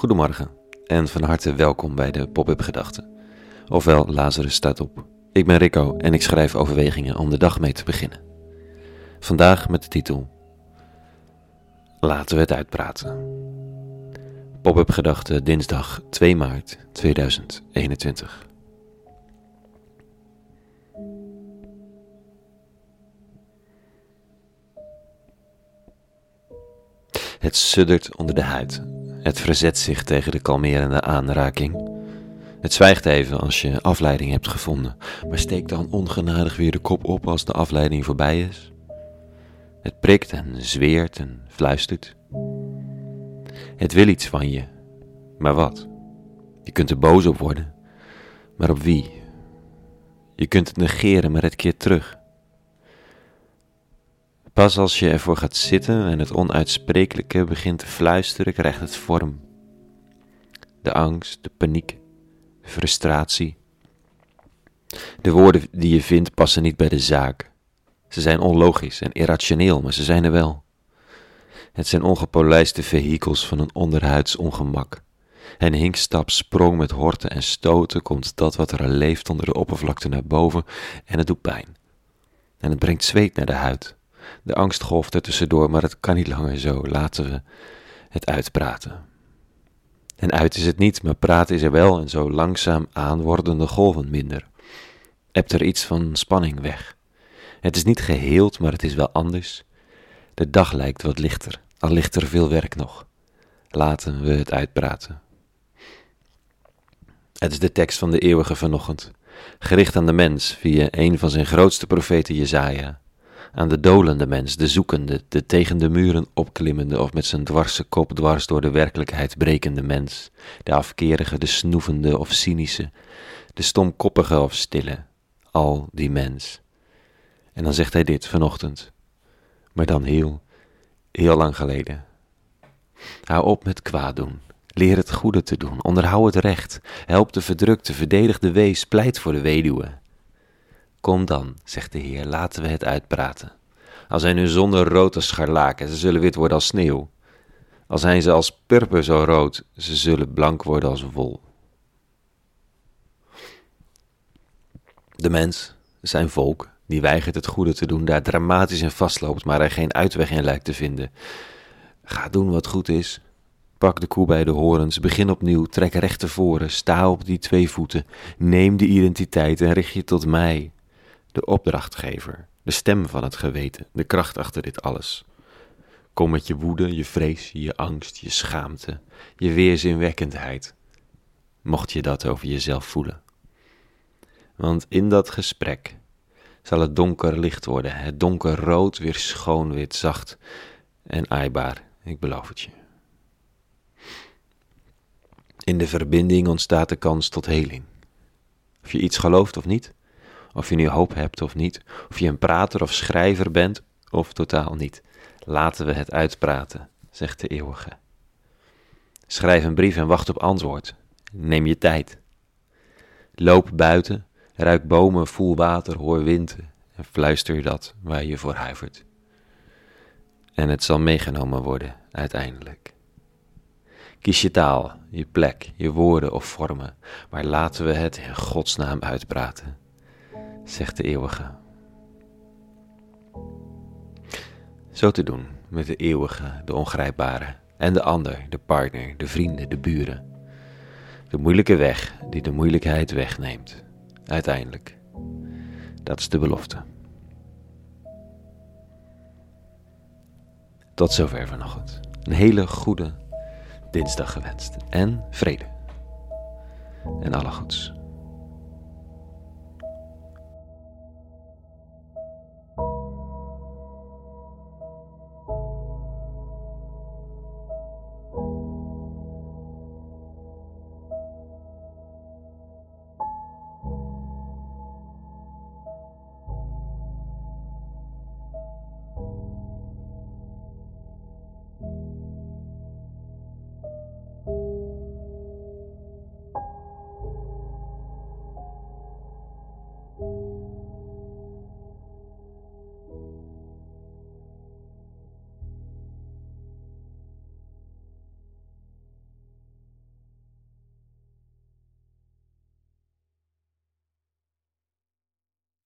Goedemorgen en van harte welkom bij de Pop-up Gedachten. Ofwel, Lazarus staat op. Ik ben Rico en ik schrijf overwegingen om de dag mee te beginnen. Vandaag met de titel Laten we het uitpraten. Pop-up Gedachten dinsdag 2 maart 2021. Het suddert onder de huid. Het verzet zich tegen de kalmerende aanraking. Het zwijgt even als je afleiding hebt gevonden, maar steekt dan ongenadig weer de kop op als de afleiding voorbij is. Het prikt en zweert en fluistert. Het wil iets van je, maar wat? Je kunt er boos op worden, maar op wie? Je kunt het negeren, maar het keert terug. Pas als je ervoor gaat zitten en het onuitsprekelijke begint te fluisteren, krijgt het vorm. De angst, de paniek, frustratie. De woorden die je vindt passen niet bij de zaak. Ze zijn onlogisch en irrationeel, maar ze zijn er wel. Het zijn ongepolijste vehikels van een onderhuids ongemak. En hinkstap sprong met horten en stoten komt dat wat er leeft onder de oppervlakte naar boven en het doet pijn. En het brengt zweet naar de huid. De angst golft er tussendoor, maar het kan niet langer zo. Laten we het uitpraten. En uit is het niet, maar praten is er wel en zo langzaam aan worden de golven minder. Ebt er iets van spanning weg. Het is niet geheeld, maar het is wel anders. De dag lijkt wat lichter, al ligt er veel werk nog. Laten we het uitpraten. Het is de tekst van de eeuwige vanochtend, gericht aan de mens via een van zijn grootste profeten Jezaja aan de dolende mens, de zoekende, de tegen de muren opklimmende of met zijn dwarse kop dwars door de werkelijkheid brekende mens, de afkerige, de snoevende of cynische, de stomkoppige of stille, al die mens. En dan zegt hij dit vanochtend, maar dan heel, heel lang geleden. Hou op met kwaad doen. Leer het goede te doen, onderhoud het recht, help de verdrukte, verdedig de wees, pleit voor de weduwe. Kom dan, zegt de Heer, laten we het uitpraten. Al zijn hun zonden rood als scharlaken, ze zullen wit worden als sneeuw. Al zijn ze als purper zo rood, ze zullen blank worden als wol. De mens, zijn volk, die weigert het goede te doen, daar dramatisch in vastloopt, maar er geen uitweg in lijkt te vinden. Ga doen wat goed is. Pak de koe bij de horens, begin opnieuw, trek recht tevoren, sta op die twee voeten, neem de identiteit en richt je tot mij, de opdrachtgever, de stem van het geweten, de kracht achter dit alles. Kom met je woede, je vrees, je angst, je schaamte, je weerzinwekkendheid. Mocht je dat over jezelf voelen. Want in dat gesprek zal het donker licht worden, het donker rood weer schoon wit, zacht en aaibaar, ik beloof het je. In de verbinding ontstaat de kans tot heling. Of je iets gelooft of niet, of je nu hoop hebt of niet, of je een prater of schrijver bent of totaal niet. Laten we het uitpraten, zegt de eeuwige. Schrijf een brief en wacht op antwoord. Neem je tijd. Loop buiten, ruik bomen, voel water, hoor wind en fluister dat waar je voor huivert. En het zal meegenomen worden uiteindelijk. Kies je taal, je plek, je woorden of vormen, maar laten we het in Gods naam uitpraten zegt de eeuwige. Zo te doen met de eeuwige, de ongrijpbare, en de ander, de partner, de vrienden, de buren. De moeilijke weg die de moeilijkheid wegneemt, uiteindelijk. Dat is de belofte. Tot zover vanochtend. Een hele goede dinsdag gewenst en vrede. En alle goeds.